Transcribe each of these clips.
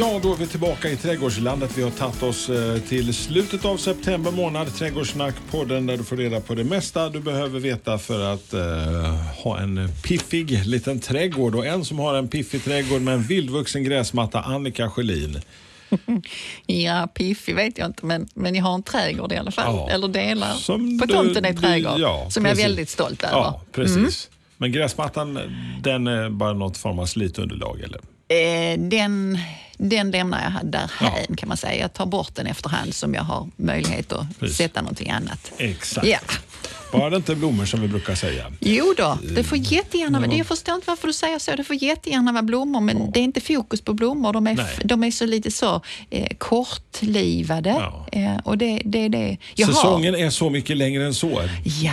Ja, då är vi tillbaka i trädgårdslandet. Vi har tagit oss eh, till slutet av september månad. Trädgårdssnack-podden där du får reda på det mesta du behöver veta för att eh, ha en piffig liten trädgård. Och en som har en piffig trädgård med en vildvuxen gräsmatta, Annika Sjölin. Ja, piffig vet jag inte, men, men jag har en trädgård i alla fall. Ja. Eller delar Som på tomten är trädgård. ja, som jag är väldigt stolt över. Ja, precis. Men gräsmattan, den är bara något form av slitunderlag, eller? Eh, den, den lämnar jag därhän kan man säga. Jag tar bort den efterhand som jag har möjlighet att Precis. sätta någonting annat. Exakt. Ja. Bara det inte blommor som vi brukar säga. Jo då, det får jättegärna vara, jag förstår inte varför du säger så, det får jättegärna vara blommor men det är inte fokus på blommor, de är, Nej. de är så lite så eh, kortlivade. Ja. Eh, och det, det är det. Jag har- Säsongen är så mycket längre än så. Ja,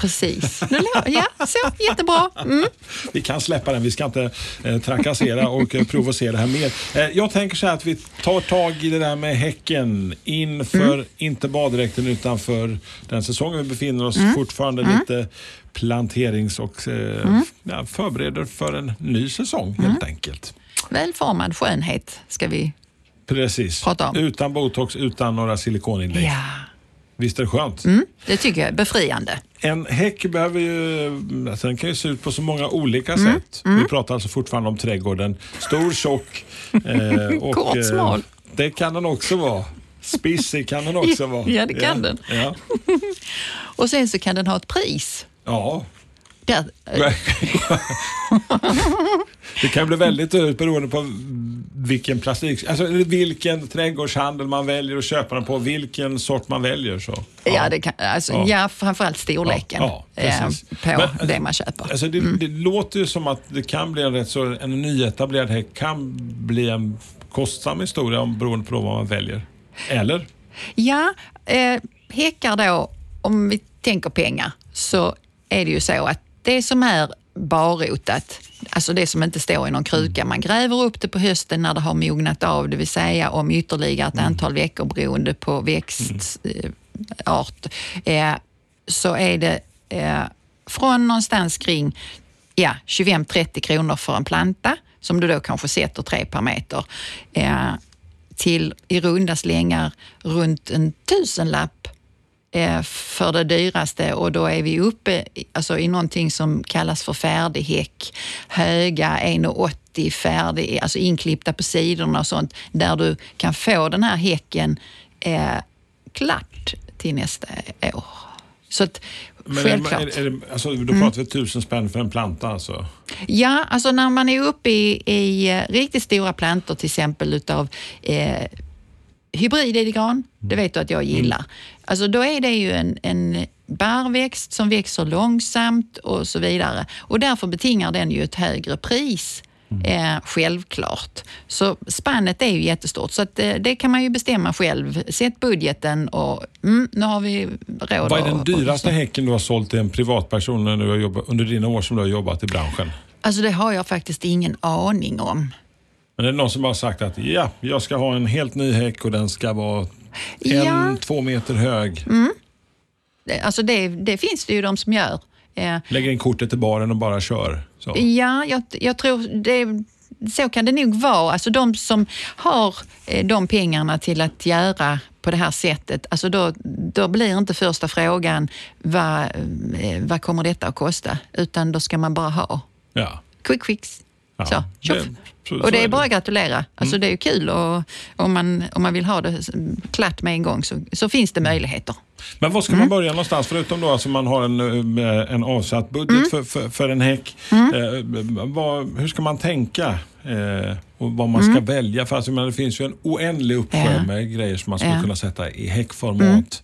precis. Ja, så, jättebra. Mm. Vi kan släppa den, vi ska inte eh, trakassera och eh, provocera här mer. Eh, jag tänker så här att vi tar tag i det där med häcken inför, Mm. inte baddräkten utan för den säsongen vi befinner oss Mm. fortfarande lite planterings och eh, ja, förbereder för en ny säsong Mm. helt enkelt. Välformad skönhet ska vi... Precis. Prata om. Utan botox, utan några silikoninlägg. Ja, Visst är det skönt? mm, det tycker jag är befriande. En häck behöver ju, den kan ju se ut på så många olika Mm, sätt. Vi pratar alltså fortfarande om trädgården. Stor, tjock eh, och... Kort, eh, smal. Det kan den också vara. Spissig kan den också vara. Ja, det kan den. Ja. Och sen så kan den ha ett pris. ja. Där, eh, Det kan bli väldigt dyrt beroende på vilken plastik, alltså vilken trädgårdshandel man väljer att köpa den på, vilken sort man väljer. Så. ja, det kan, alltså, Ja. ja. framförallt storleken Ja, ja, eh, på Men, det man köper. Alltså det, det låter ju som att det kan bli en rätt så, en nyetablerad häck kan bli en kostsam historia om, beroende på vad man väljer. Eller? Ja, eh, häckar då, om vi tänker pengar, så är det ju så att det som är barrotat, alltså det som inte står i någon kruka, man gräver upp det på hösten när det har mognat av, det vill säga om ytterligare ett antal veckor beroende på växtart, eh, så är det eh, från någonstans kring ja, 25-30 kronor för en planta som du då kanske sätter tre per meter eh, till i runda slängar runt en tusenlapp för det dyraste och då är vi uppe alltså, i någonting som kallas för färdig häck. Höga 1,80 färdig, alltså inklippta på sidorna och sånt, där du kan få den här häcken eh, klart till nästa år. Så att, Men självklart. Är, är, det, alltså, då pratar vi tusen spänn för en planta alltså? Ja, alltså när man är uppe i, i eh, riktigt stora plantor, till exempel utav eh, hybrid-gran, det vet du att jag gillar. Alltså då är det ju en, en barrväxt som växer långsamt och så vidare. Och därför betingar den ju ett högre pris. Eh, självklart. Så spannet är ju jättestort, så att, eh, det kan man ju bestämma själv. Sätt budgeten och mm, nu har vi råd Vad är den dyraste häcken du har sålt till en privatperson när du har jobbat, under dina år som du har jobbat i branschen? Alltså det har jag faktiskt ingen aning om. Men är det någon som har sagt att ja, jag ska ha en helt ny häck och den ska vara en, Ja. två meter hög. Det- Alltså det, det finns det ju de som gör. Eh, Lägger in kortet i baren och bara kör. Så. Ja, jag, jag tror det, så kan det nog vara. Alltså de som har eh, de pengarna till att göra på det här sättet, alltså då, då blir inte första frågan vad, eh, vad kommer detta att kosta? Utan då ska man bara ha Ja. quick fix. Ja, så, tjoff. och det är bara att gratulera. Alltså det är ju kul och om man, om man vill ha det klart med en gång så, så finns det möjligheter. Men var ska Mm. man börja någonstans? Förutom då alltså man har en, eh, en avsatt budget Mm. för, för, för en häck. Eh, vad, hur ska man tänka? Eh, och vad man ska välja? För alltså, men det finns ju en oändlig uppsjö Mm. Ja. med grejer som man skulle Ja. kunna sätta i häckformat.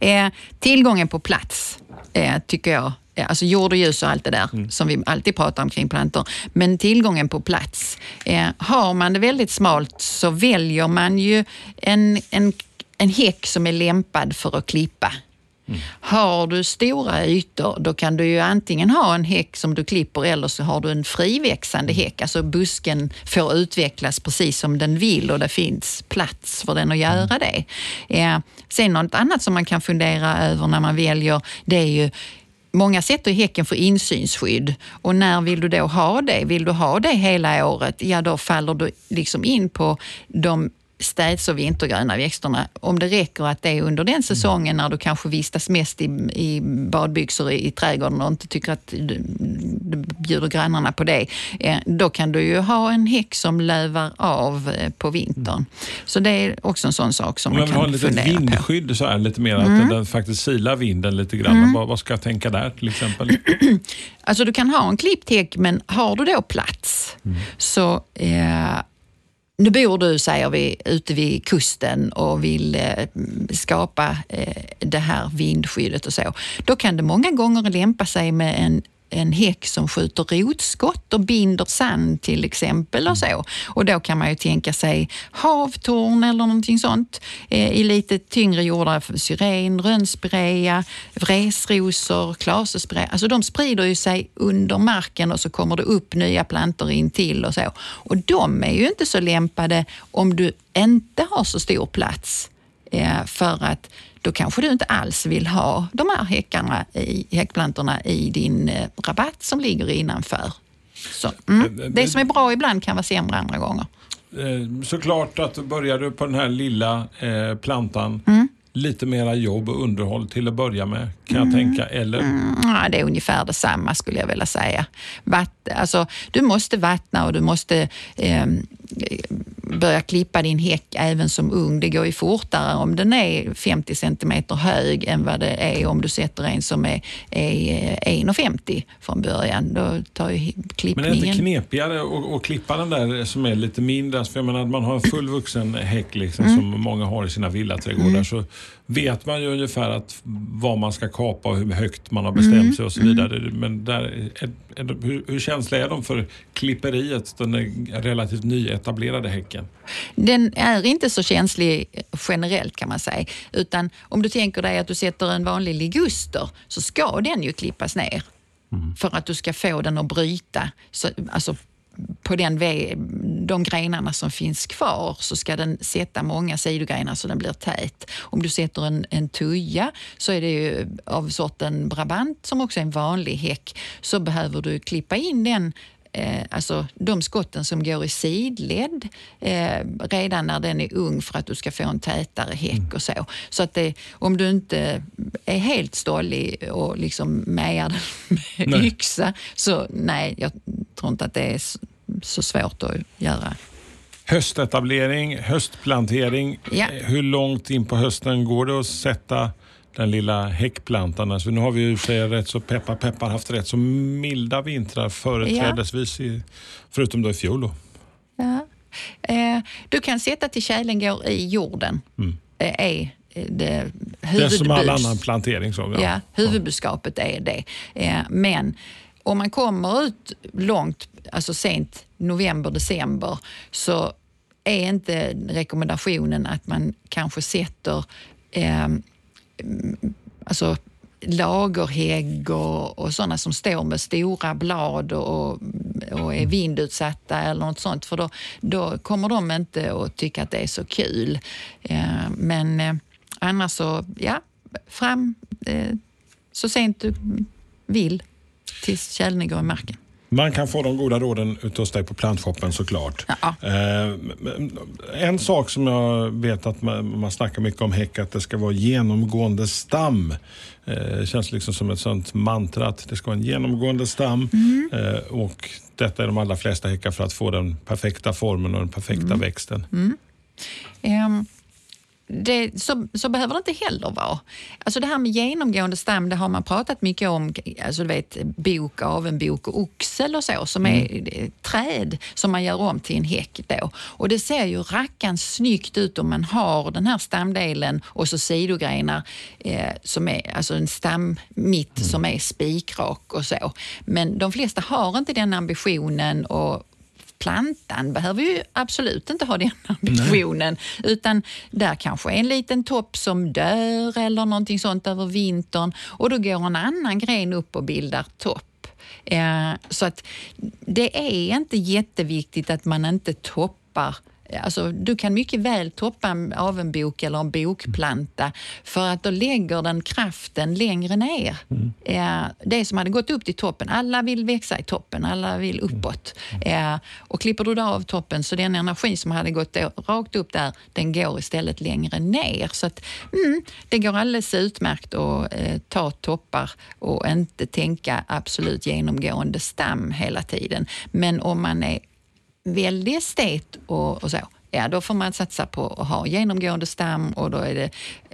Eh, tillgången på plats eh, tycker jag, eh, alltså jord och ljus och allt det där som vi alltid pratar om kring plantor. Men tillgången på plats. Eh, har man det väldigt smalt så väljer man ju en, en en häck som är lämpad för att klippa. Har du stora ytor, då kan du ju antingen ha en häck som du klipper eller så har du en friväxande häck. Alltså busken får utvecklas precis som den vill och det finns plats för den att göra det. Eh, sen något annat som man kan fundera över när man väljer, det är ju Många sätter häcken för insynsskydd och när vill du då ha det? Vill du ha det hela året? Ja, då faller du liksom in på de städs och vintergröna växterna. Om det räcker att det är under den säsongen när du kanske vistas mest i, i badbyxor i, i trädgården och inte tycker att bjuder grannarna på det, eh, då kan du ju ha en häck som lövar av eh, på vintern. Så det är också en sån sak som Om man jag vill ha kan fundera på. Mm. vindskydd så här, lite mer att den, faktiskt silar vinden lite grann. Vad, vad ska jag tänka där till exempel? Alltså du kan ha en klippt häck, men har du då plats så eh, nu bor du, säger vi, ute vid kusten och vill eh, skapa eh, det här vindskyddet och så. Då kan det många gånger lämpa sig med en en häck som skjuter rotskott och binder sand till exempel och så. Och då kan man ju tänka sig havtorn eller någonting sånt eh, i lite tyngre jordar. Syren, rönnspirea, vresrosor, klasespirea. Alltså de sprider ju sig under marken och så kommer det upp nya plantor in till och så. Och de är ju inte så lämpade om du inte har så stor plats. Eh, för att då kanske du inte alls vill ha de här häckarna i, häckplantorna i din eh, rabatt som ligger innanför. Så, mm. Det som är bra ibland kan vara sämre andra gånger. Eh, Såklart att börjar du på den här lilla eh, plantan, Mm. lite mera jobb och underhåll till att börja med, kan jag tänka. Eller? Ja, det är ungefär detsamma skulle jag vilja säga. Vatt, alltså, du måste vattna och du måste eh, börja klippa din häck även som ung. Det går ju fortare om den är 50 centimeter hög än vad det är om du sätter en som är, är eh, 1,50 från början. Då tar ju Men är det klippningen... inte knepigare att, att klippa den där som är lite mindre? För jag menar, att man har en fullvuxen häck liksom, Mm. som många har i sina villaträdgårdar så vet man ju ungefär att vad man ska kapa och hur högt man har bestämt Mm. sig och så vidare. Men där, är, är, hur, hur känsliga är de för klipperiet, den där relativt nyetablerade häcken? Den är inte så känslig generellt kan man säga. Utan om du tänker dig att du sätter en vanlig liguster så ska den ju klippas ner. För att du ska få den att bryta. Så, alltså, på den de grenarna som finns kvar så ska den sätta många sidogrenar så den blir tät. Om du sätter en, en tuja så är det ju av sorten Brabant som också är en vanlig häck. Så behöver du klippa in den eh, alltså de skotten som går i sidled eh, redan när den är ung för att du ska få en tätare häck och så. Så att det, om du inte är helt stollig och liksom mejar den med Nej. yxa så nej, jag tror inte att det är så svårt att göra. Höstetablering, höstplantering. Ja. Hur långt in på hösten går det att sätta den lilla häckplantan? Alltså nu har vi ju sig rätt så peppar peppar haft rätt så milda vintrar företrädesvis, i, förutom då i fjol. Då. Ja. Eh, du kan sätta till tjälen går i jorden. Det är eh, det Det är som all annan plantering. Så, Ja, huvudbudskapet är det. Eh, Men om man kommer ut långt, alltså sent november, december, så är inte rekommendationen att man kanske sätter eh, mm, alltså lagerhägg och, och sådana som står med stora blad och, och är vindutsatta eller något sånt. För då, då kommer de inte att tycka att det är så kul. Eh, men eh, annars så, ja, fram eh, så sent du vill tills tjälen går i marken. Man kan få de goda råden hos dig på plantshoppen såklart. Ja. Eh, en sak som jag vet att man, man snackar mycket om häck, att det ska vara genomgående stam. Eh, Det känns liksom som ett sånt mantra att det ska vara en genomgående stam. Eh, och detta är de allra flesta häckar för att få den perfekta formen och den perfekta växten. Ehm, det, så, så behöver det inte heller vara. Alltså det här med genomgående stam, det har man pratat mycket om. Alltså du vet, bok, avenbok och oxel och så, som är eh, träd som man gör om till en häck. Då. Och det ser ju rackan snyggt ut om man har den här stamdelen och så sidogrenar eh, som är, alltså en stam mitt som är spikrak och så. Men de flesta har inte den ambitionen och plantan behöver ju absolut inte ha den ambitionen. Utan där kanske är en liten topp som dör eller någonting sånt över vintern och då går en annan gren upp och bildar topp. Eh, så att det är inte jätteviktigt att man inte toppar Alltså, du kan mycket väl toppa av en bok eller en bokplanta för att då lägger den kraften längre ner. Mm. Eh, det som hade gått upp till toppen, alla vill växa i toppen, alla vill uppåt. Mm. Eh, och klipper du av toppen så den energi som hade gått rakt upp där, den går istället längre ner. Så att, mm, det går alldeles utmärkt att eh, ta toppar och inte tänka absolut genomgående stam hela tiden. Men om man är väldigt estet och, och så, ja då får man satsa på att ha genomgående stam och då är det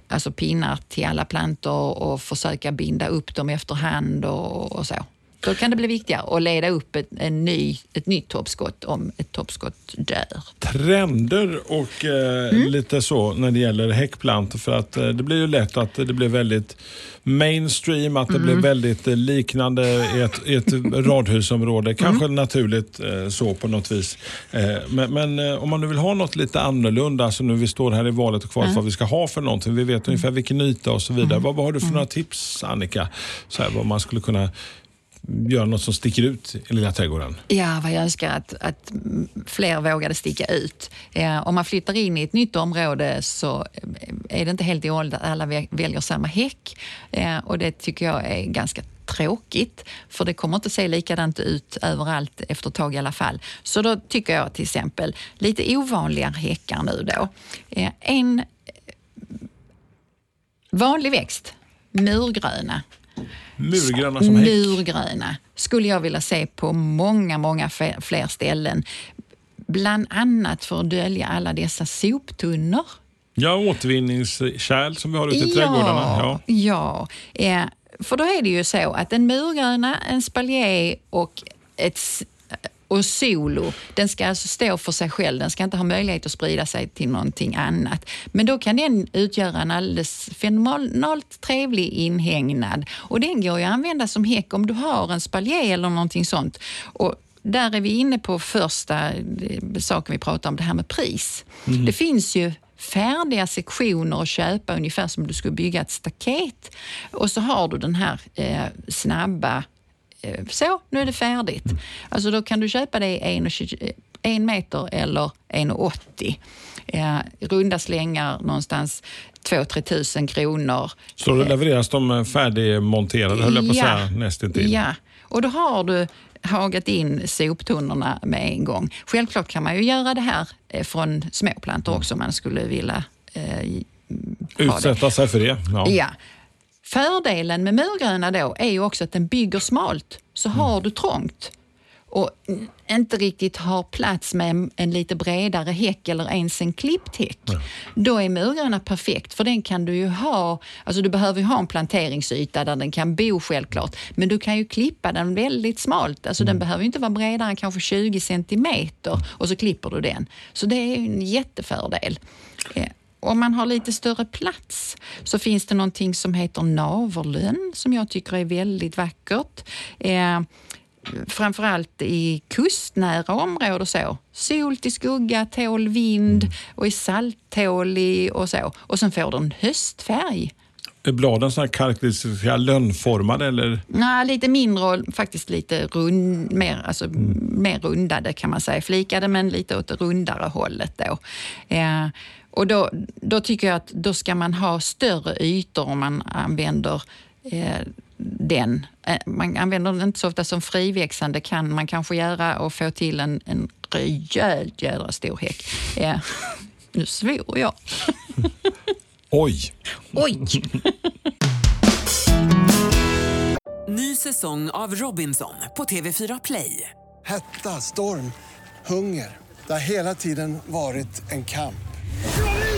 alltså pinnar till alla plantor och försöka binda upp dem efterhand och, och så. Då kan det bli viktigare att leda upp ett, en ny, ett nytt toppskott om ett toppskott dör. Trender och eh, mm. lite så när det gäller häckplantor för att eh, det blir ju lätt att det blir väldigt mainstream, att det mm. blir väldigt eh, liknande i ett, i ett radhusområde. Mm. Kanske mm. naturligt eh, så på något vis. Eh, men, men eh, om man nu vill ha något lite annorlunda, så nu vi står här i valet och kvalet mm. vad vi ska ha för någonting. Vi vet mm. ungefär vilken yta och så vidare. Vad, vad har du för några tips Annika? Så här, vad man skulle kunna göra något som sticker ut i lilla trädgården? Ja, vad jag önskar att, att fler vågade sticka ut. Ja, om man flyttar in i ett nytt område så är det inte helt i ålder att alla väljer samma häck ja, och det tycker jag är ganska tråkigt, för det kommer inte se likadant ut överallt efter ett tag i alla fall. Så då tycker jag till exempel lite ovanligare häckar nu då. Eh, en vanlig växt, murgröna, Murgröna som häck? Murgröna skulle jag vilja se på många, många fler ställen. Bland annat för att dölja alla dessa soptunnor. Ja, återvinningskärl som vi har ute i ja, trädgårdarna. Ja, ja. Eh, för då är det ju så att en murgröna, en spalier och ett och solo, den ska alltså stå för sig själv. Den ska inte ha möjlighet att sprida sig till någonting annat. Men då kan den utgöra en alldeles fenomenalt trevlig inhägnad. Och den går ju att använda som häck om du har en spaljer eller någonting sånt. Och där är vi inne på första eh, saken vi pratar om, det här med pris. Mm. Det finns ju färdiga sektioner att köpa, ungefär som du skulle bygga ett staket. Och så har du den här eh, snabba så, nu är det färdigt. Alltså då kan du köpa det i en, en meter eller 1,80. Eh, runda slängar någonstans 2-3 tusen kronor. Så då levereras de färdigmonterade, höll jag på att ja, säga, nästintill? Ja, och då har du hagat in soptunnorna med en gång. Självklart kan man ju göra det här eh, från småplantor mm. också om man skulle vilja eh, Utsätta sig för det? Ja. ja. Fördelen med murgröna då är ju också att den bygger smalt. Så mm. har du trångt och inte riktigt har plats med en, en lite bredare häck eller ens en klippt häck, ja. då är murgröna perfekt för den kan du ju ha, alltså du behöver ju ha en planteringsyta där den kan bo självklart, men du kan ju klippa den väldigt smalt, alltså mm. den behöver inte vara bredare än kanske 20 centimeter och så klipper du den. Så det är en jättefördel om man har lite större plats så finns det någonting som heter naverlön som jag tycker är väldigt vackert. Eh, framförallt i kustnära områden så. Sol till skugga, tål vind och är salttålig och så. Och sen får den höstfärg. Är bladen så här karaktäristiska lönnformade eller? Nej, lite mindre och faktiskt lite rund, mer, alltså, mm. mer rundade kan man säga. Flikade men lite åt det rundare hållet då. Eh, och då, då tycker jag att då ska man ha större ytor om man använder eh, den. Eh, man använder den inte så ofta som friväxande kan man kanske göra och få till en, en rejält jädra stor häck. Eh, nu svor jag. Oj! Oj! Ny säsong av Robinson på TV4 Play. Hetta, storm, hunger. Det har hela tiden varit en kamp.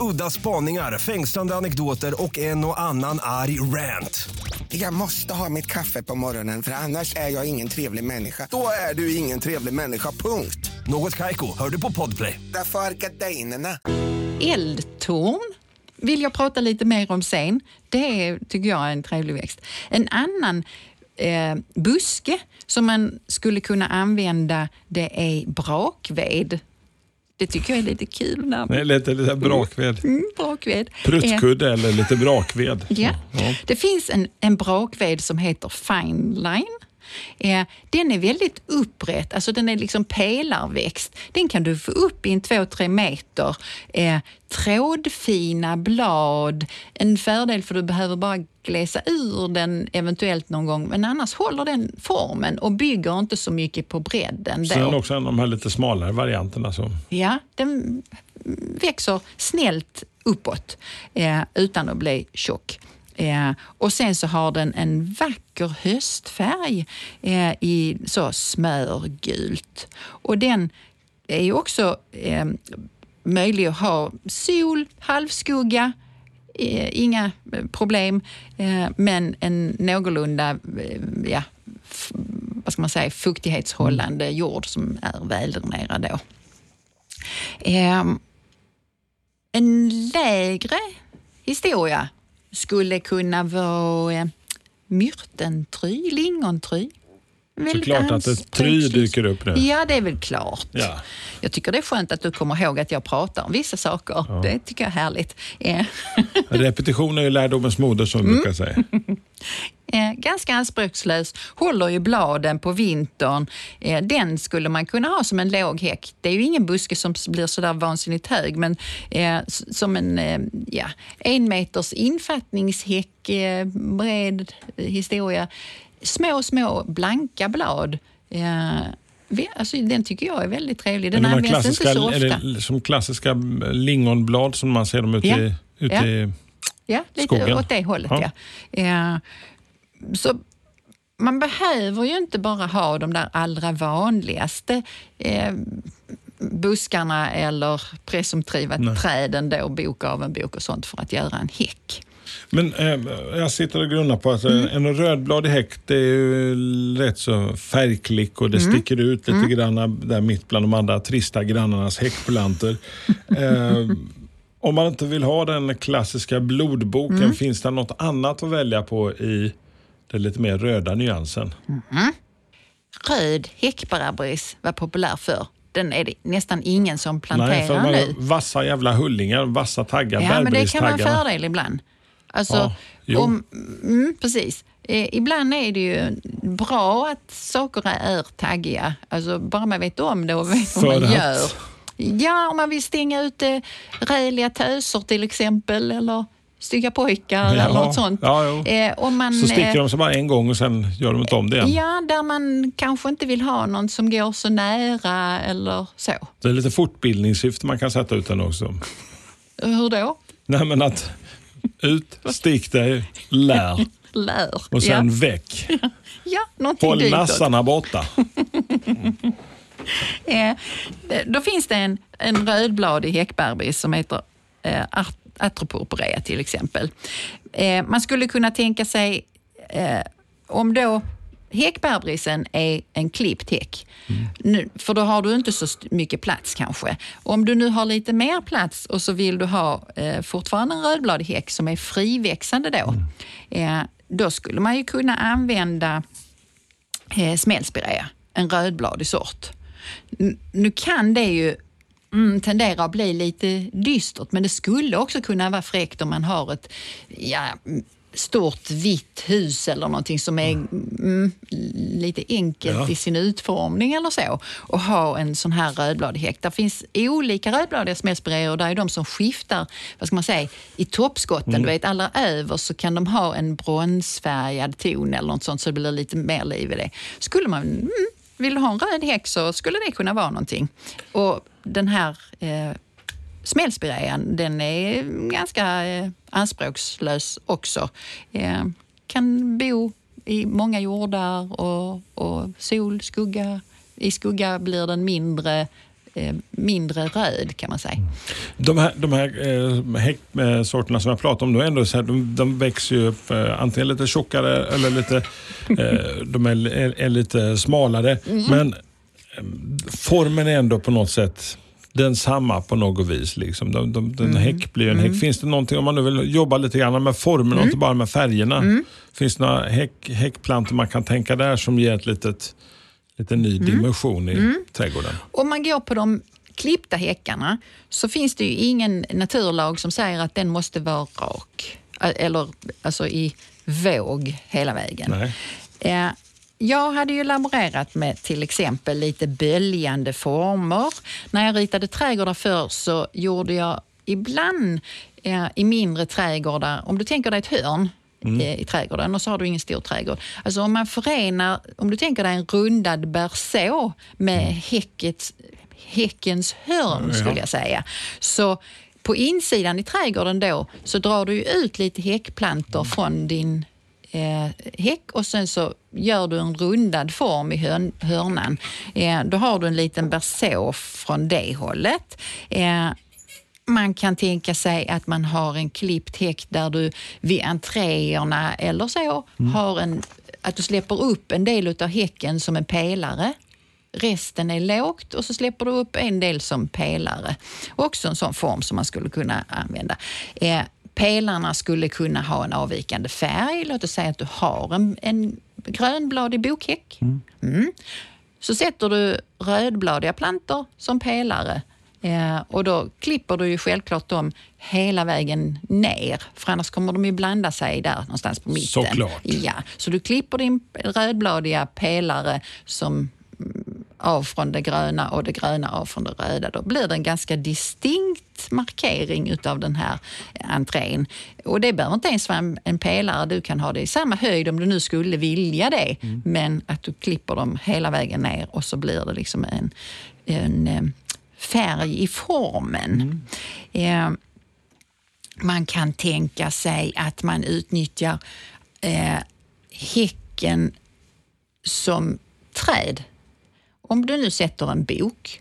Udda spaningar, fängslande anekdoter och en och annan arg rant. Jag måste ha mitt kaffe på morgonen för annars är jag ingen trevlig människa. Då är du ingen trevlig människa, punkt. Något Kaiko, hör du på Podplay. Därför är gardinerna. Eldtorn vill jag prata lite mer om sen. Det är, tycker jag är en trevlig växt. En annan eh, buske som man skulle kunna använda det är brakved. Det tycker jag är lite kul namn. Det är lite, lite brakved. Mm, brakved. Eh, Pruttkudde eller lite brakved. Ja. Det finns en, en brakved som heter Fine Line. Eh, den är väldigt upprätt, alltså den är liksom pelarväxt. Den kan du få upp i en 2-3 meter. Eh, trådfina blad. En fördel för du behöver bara glesa ur den eventuellt någon gång, men annars håller den formen och bygger inte så mycket på bredden. Sen då. också en av de här lite smalare varianterna. Så. Ja, den växer snällt uppåt eh, utan att bli tjock. Eh, och sen så har den en vacker höstfärg eh, i så smörgult. Och den är ju också eh, möjlig att ha sol, halvskugga, eh, inga eh, problem, eh, men en någorlunda eh, ja, vad ska man säga, fuktighetshållande jord som är väldränerad då. Eh, en lägre historia skulle kunna vara eh, myrtentry, lingontry. Såklart att ett try dyker upp nu. Ja, det är väl klart. Ja. Jag tycker det är skönt att du kommer ihåg att jag pratar om vissa saker. Det tycker jag är härligt. Repetition är ju lärdomens moder som Mm. brukar säga. Ganska anspråkslös, håller ju bladen på vintern. Den skulle man kunna ha som en låg häck. Det är ju ingen buske som blir sådär vansinnigt hög, men som en eh, ja, en meters infattningshäck, eh, bred historia. Små, små blanka blad. Eh, alltså, den tycker jag är väldigt trevlig. Den används inte så ofta. är det som klassiska lingonblad som man ser dem ute, Ja. i, ute Ja. i... Ja, lite skogen. åt det hållet. Ja. Ja. Eh, så man behöver ju inte bara ha de där allra vanligaste eh, buskarna eller presumtiva träden, då, bok av en bok och sånt för att göra en häck. Men eh, jag sitter och grunnar på att Mm. eh, en rödbladig häck det är ju rätt så färgklick och det Mm. sticker ut lite grann där mitt bland de andra trista grannarnas häckplantor. eh, om man inte vill ha den klassiska blodboken, Mm. finns det något annat att välja på i den lite mer röda nyansen? Röd häckbarabris var populär förr. Den är det nästan ingen som Nej, planterar för man nu. vassa jävla hullingar, vassa taggar, Ja, men det kan vara en fördel ibland. Alltså, Ja, om, mm, precis. Eh, ibland är det ju bra att saker är taggiga. Alltså, bara man vet om det och vet vad man att? gör. Ja, om man vill stänga ute räliga töser till exempel, eller stygga pojkar eller Ja, något sånt. ja. Eh, man, Så sticker eh, de sig bara en gång och sen gör de inte om det igen. Ja, där man kanske inte vill ha någon som går så nära eller så. Det är lite fortbildningssyfte man kan sätta ut den också. Hur då? Nej men att ut, stick dig, lär Lär. och sen ja. väck. ja, någonting Håll ditåt. nassarna borta. Eh, då finns det en, en rödbladig häckbärbis som heter eh, At- Atropurpurea till exempel. Eh, man skulle kunna tänka sig, eh, om då häckbärbrisen är en klippt häck, nu, för då har du inte så mycket plats kanske. Om du nu har lite mer plats och så vill du ha eh, fortfarande en rödbladig häck som är friväxande då, eh, då skulle man ju kunna använda eh, smällspirea, en rödbladig sort. N- Nu kan det ju mm, tendera att bli lite dystert, men det skulle också kunna vara fräckt om man har ett ja, mm, stort vitt hus eller någonting som är mm, lite enkelt Ja. i sin utformning eller så och ha en sån här rödbladig häck. Det finns olika rödbladiga smällspireor och det är de som skiftar, vad ska man säga, i toppskotten. Du vet, allra över så kan de ha en bronsfärgad ton eller något sånt så det blir lite mer liv i det. Skulle man mm, vill ha en röd häck så skulle det kunna vara någonting. Och den här eh, smällspirean, den är ganska eh, anspråkslös också. Eh, kan bo i många jordar och, och sol, skugga. I skugga blir den mindre, eh, mindre röd kan man säga. De här, de här häcksorterna som jag pratar om, då är ändå så här, de, de växer ju upp antingen lite tjockare eller lite, de är, är, är lite smalare. Men eh, formen är ändå på något sätt densamma på något vis. Liksom. De, de, en häck blir en häck. Finns det någonting, om man nu vill jobba lite grann med formen och inte bara med färgerna. Finns det några häck, häckplantor man kan tänka där som ger ett litet, lite ny dimension i trädgården? Om man går på de klippta häckarna så finns det ju ingen naturlag som säger att den måste vara rak. Eller alltså i våg hela vägen. Nej. Jag hade ju laborerat med till exempel lite böljande former. När jag ritade trädgårdar förr så gjorde jag ibland eh, i mindre trädgårdar, om du tänker dig ett hörn eh, i trädgården och så har du ingen stor trädgård. Alltså om man förenar, om du tänker dig en rundad berså med häckets, häckens hörn skulle jag säga. Så på insidan i trädgården då så drar du ut lite häckplantor från din eh, häck och sen så gör du en rundad form i hörn, hörnan. Eh, då har du en liten berså från det hållet. Eh, man kan tänka sig att man har en klippt häck där du vid entréerna eller så har en, att du släpper upp en del av häcken som en pelare. Resten är lågt och så släpper du upp en del som pelare. Också en sån form som man skulle kunna använda. Eh, pelarna skulle kunna ha en avvikande färg. Låt oss säga att du har en, en grönbladig bokhäck. Mm. Så sätter du rödbladiga plantor som pelare eh, och då klipper du ju självklart dem hela vägen ner för annars kommer de ju blanda sig där någonstans på mitten. Såklart. Ja, så du klipper din rödbladiga pelare som mm, av från det gröna och det gröna av från det röda. Då blir det en ganska distinkt markering utav den här entrén. Och det behöver inte ens vara en, en pelare. Du kan ha det i samma höjd om du nu skulle vilja det. Men att du klipper dem hela vägen ner och så blir det liksom en, en eh, färg i formen. Eh, man kan tänka sig att man utnyttjar eh, häcken som träd. Om du nu sätter en bok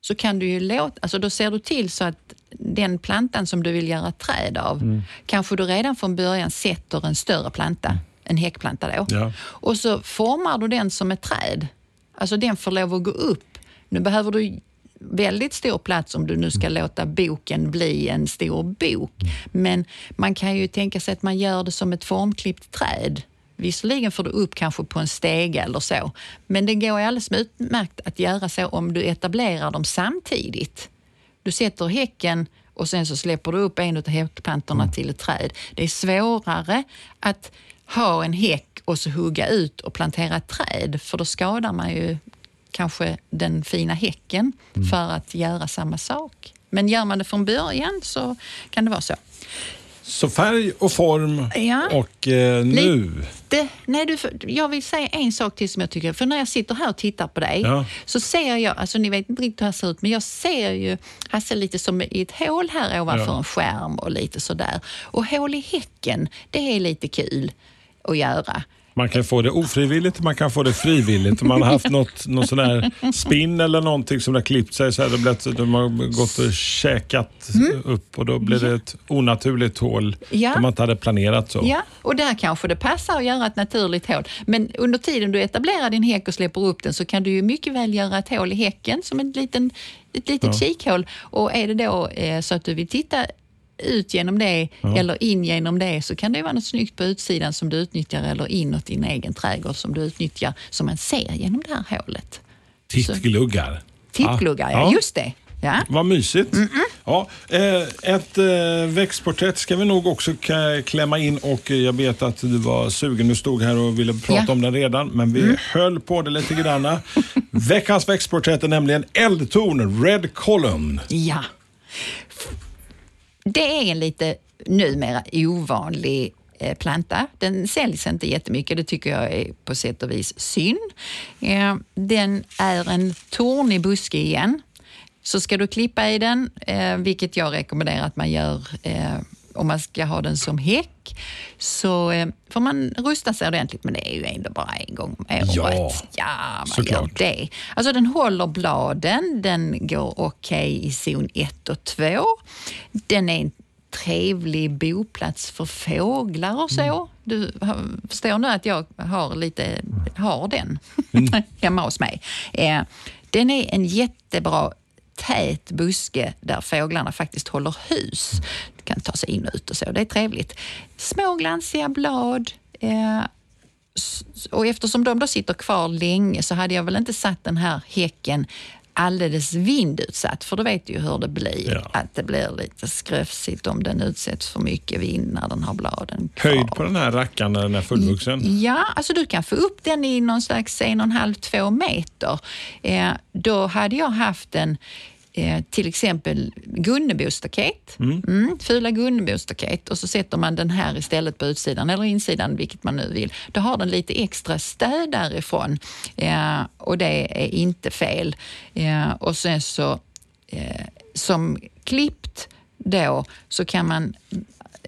så kan du ju låta, alltså då ser du till så att den plantan som du vill göra träd av, kanske du redan från början sätter en större planta, en häckplanta då. Ja. Och så formar du den som ett träd. Alltså den får lov att gå upp. Nu behöver du väldigt stor plats om du nu ska låta boken bli en stor bok. Men man kan ju tänka sig att man gör det som ett formklippt träd. Visserligen får du upp kanske på en stege eller så, men det går alldeles utmärkt att göra så om du etablerar dem samtidigt. Du sätter häcken och sen så släpper du upp en av häckplantorna till ett träd. Det är svårare att ha en häck och så hugga ut och plantera ett träd, för då skadar man ju kanske den fina häcken för att göra samma sak. Men gör man det från början så kan det vara så. Så färg och form Ja. och eh, nu. Det, nej, du, jag vill säga en sak till som jag tycker, för när jag sitter här och tittar på dig Ja. så ser jag, alltså ni vet inte riktigt hur han ser ut, men jag ser ju Hasse lite som i ett hål här ovanför Ja. en skärm och lite sådär. Och hål i häcken, det är lite kul att göra. Man kan få det ofrivilligt, man kan få det frivilligt. Om man har haft något, någon sån där spinn eller någonting som har klippt sig så har det blivit, de har gått och käkat upp och då blir det ett onaturligt hål Mm. Ja. som man inte hade planerat så. Ja, och där kanske det passar att göra ett naturligt hål. Men under tiden du etablerar din häck och släpper upp den så kan du ju mycket väl göra ett hål i häcken som en liten, ett litet kikhål. Och är det då eh, så att du vill titta ut genom det eller in genom det så kan det vara något snyggt på utsidan som du utnyttjar eller inåt din egen trädgård som du utnyttjar som man ser genom det här hålet. Tittgluggar. Tittgluggar, ja. Ja. just det. Ja. Vad mysigt. Ja, eh, ett eh, växtporträtt ska vi nog också klämma in och eh, jag vet att du var sugen. Du stod här och ville prata Ja. Mm. om den redan, men vi höll på det lite grann. Veckans växtporträtt är nämligen eldtorn, Red Column. Ja. Det är en lite numera ovanlig eh, planta. Den säljs inte jättemycket, det tycker jag är på sätt och vis synd. Eh, den är en tornig buske igen. Så ska du klippa i den, eh, vilket jag rekommenderar att man gör om man ska ha den som häck så eh, får man rusta sig ordentligt, men det är ju ändå bara en gång om året. Ja, ja man såklart. gör det. Alltså den håller bladen, den går okej i zon 1 och 2. Den är en trevlig boplats för fåglar och så. Mm. Du förstår nu att jag har lite, har den Mm. hemma hos mig. Eh, den är en jättebra tät buske där fåglarna faktiskt håller hus. De kan ta sig in och ut och så. Det är trevligt. Små glansiga blad. Eh, och eftersom de då sitter kvar länge så hade jag väl inte satt den här häcken alldeles vindutsatt, för då vet du ju hur det blir. Ja. Att det blir lite skröfsigt om den utsätts för mycket vind när den har bladen kvar. Höjd på den här rackaren när den är fullvuxen? Ja, alltså du kan få upp den i någon slags en och en halv, två meter. Eh, då hade jag haft en Eh, till exempel Gunnebostaket, mm. fula Gunnebostaket och så sätter man den här istället på utsidan eller insidan, vilket man nu vill. Då har den lite extra stöd därifrån eh, och det är inte fel. Eh, och sen så eh, som klippt då så kan man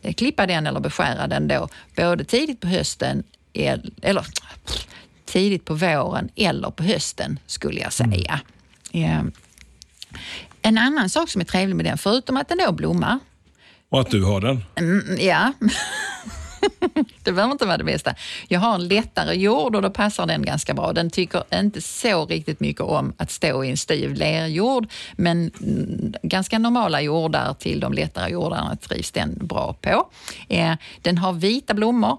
eh, klippa den eller beskära den då både tidigt på hösten el- eller tidigt på våren eller på hösten skulle jag säga. Eh, en annan sak som är trevlig med den, förutom att den då blommar, Och att du har den? Mm, ja. det behöver inte vara det bästa. Jag har en lättare jord och då passar den ganska bra. Den tycker inte så riktigt mycket om att stå i en styv lerjord, men mm, ganska normala jordar till de lättare jordarna trivs den bra på. Eh, den har vita blommor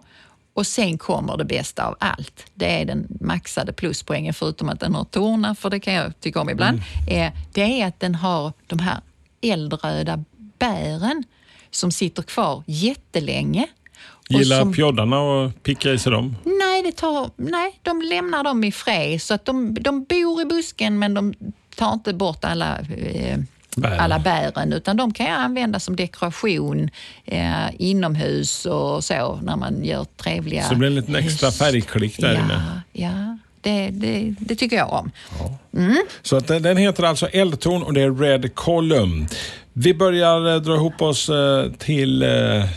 och sen kommer det bästa av allt. Det är den maxade pluspoängen, förutom att den har tornar, för det kan jag tycka om ibland. Eh, det är att den har de här eldröda bären som sitter kvar jättelänge. Gillar som- pjoddarna att picka i sig dem? Nej, det tar, nej, de lämnar dem i fred. Så att de, de bor i busken men de tar inte bort alla, eh, Bären. alla bären utan de kan jag använda som dekoration eh, inomhus och så när man gör trevliga... Så det blir en liten extra färgklick där ja, inne. Ja, det, det, det tycker jag om. Så att den, den heter alltså Eldtorn och det är Red Column. Vi börjar eh, dra ihop oss eh, till eh,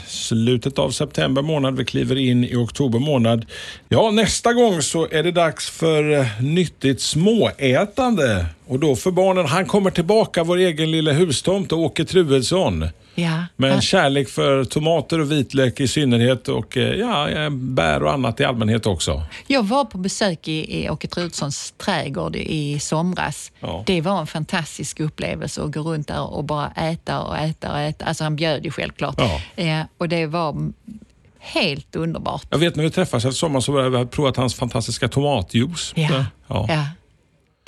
slutet av september månad. Vi kliver in i oktober månad. Ja, nästa gång så är det dags för eh, nyttigt småätande. Och då för barnen. Han kommer tillbaka, vår egen lilla hustomt, Åke Truedsson. Ja. Med en kärlek för tomater och vitlök i synnerhet och eh, ja, eh, bär och annat i allmänhet också. Jag var på besök i, i Åke Trudssons trädgård i somras. Ja. Det var en fantastisk upplevelse att gå runt där och bara äta och äta och äta. Alltså han bjöd ju självklart. Ja. Eh, och det var helt underbart. Jag vet när vi träffades efter sommaren så har vi provat hans fantastiska tomatjuice. Ja. Ja. Ja.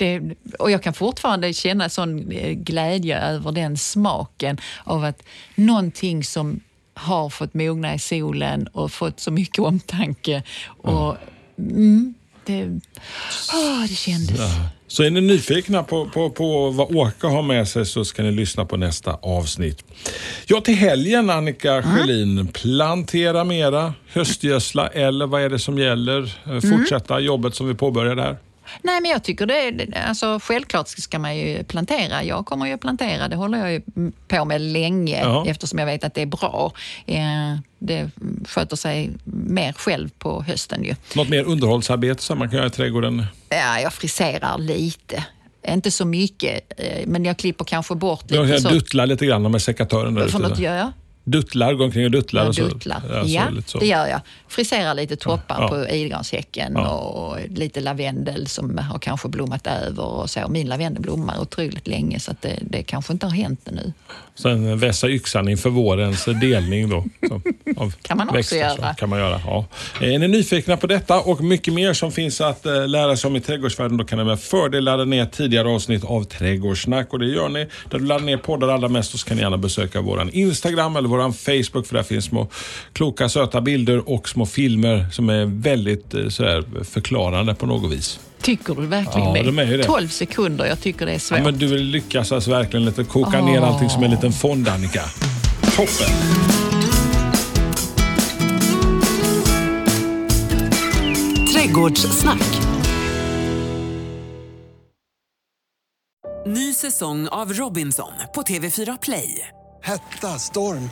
Det, och jag kan fortfarande känna sån eh, glädje över den smaken av att någonting som har fått mogna i solen och fått så mycket omtanke. Och, mm, det, åh, det kändes. Så är ni nyfikna på, på, på vad Åke har med sig så ska ni lyssna på nästa avsnitt. Ja, till helgen Annika Sjölin. Plantera mera, höstgödsla eller vad är det som gäller? Eh, Fortsätta jobbet som vi påbörjade här. Nej, men jag tycker det, alltså självklart ska man ju plantera. Jag kommer ju plantera, det håller jag ju på med länge Ja. eftersom jag vet att det är bra. Det sköter sig mer själv på hösten ju. Något mer underhållsarbete som man kan göra i trädgården? Ja, jag friserar lite. Inte så mycket, eh, men jag klipper kanske bort lite. Jag kan så. duttla lite grann med sekatören. Där För något gör jag? Duttlar, går omkring och duttlar. Så. duttlar. Ja, så Ja, så. det gör jag. Friserar lite toppar Ja. på idegranshäcken Ja. och lite lavendel som har kanske blommat över och så. Min lavendel blommar otroligt länge så att det, det kanske inte har hänt ännu. Sen vässa yxan inför vårens delning då. Så, Kan man också växter, göra. Kan man göra, ja. Är ni nyfikna på detta och mycket mer som finns att eh, lära sig om i trädgårdsvärlden då kan ni med fördel ladda ner tidigare avsnitt av Trädgårdssnack och det gör ni där du laddar ner poddar allra mest så kan ni gärna besöka våran Instagram eller våran Facebook för där finns små kloka söta bilder och små filmer som är väldigt eh, sådär, förklarande på något vis. Tycker du verkligen Ja, det? de är ju det. 12 sekunder, jag tycker det är svårt. Ja, men du vill lyckas alltså verkligen lite koka ner allting som en liten fond Annika. Toppen! Trädgårdssnack. Ny säsong av Robinson på TV4 Play. Hetta, storm,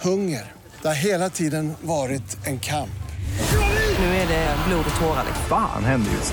hunger. Det har hela tiden varit en kamp. Nu är det blod och tårar. liksom. Fan händer just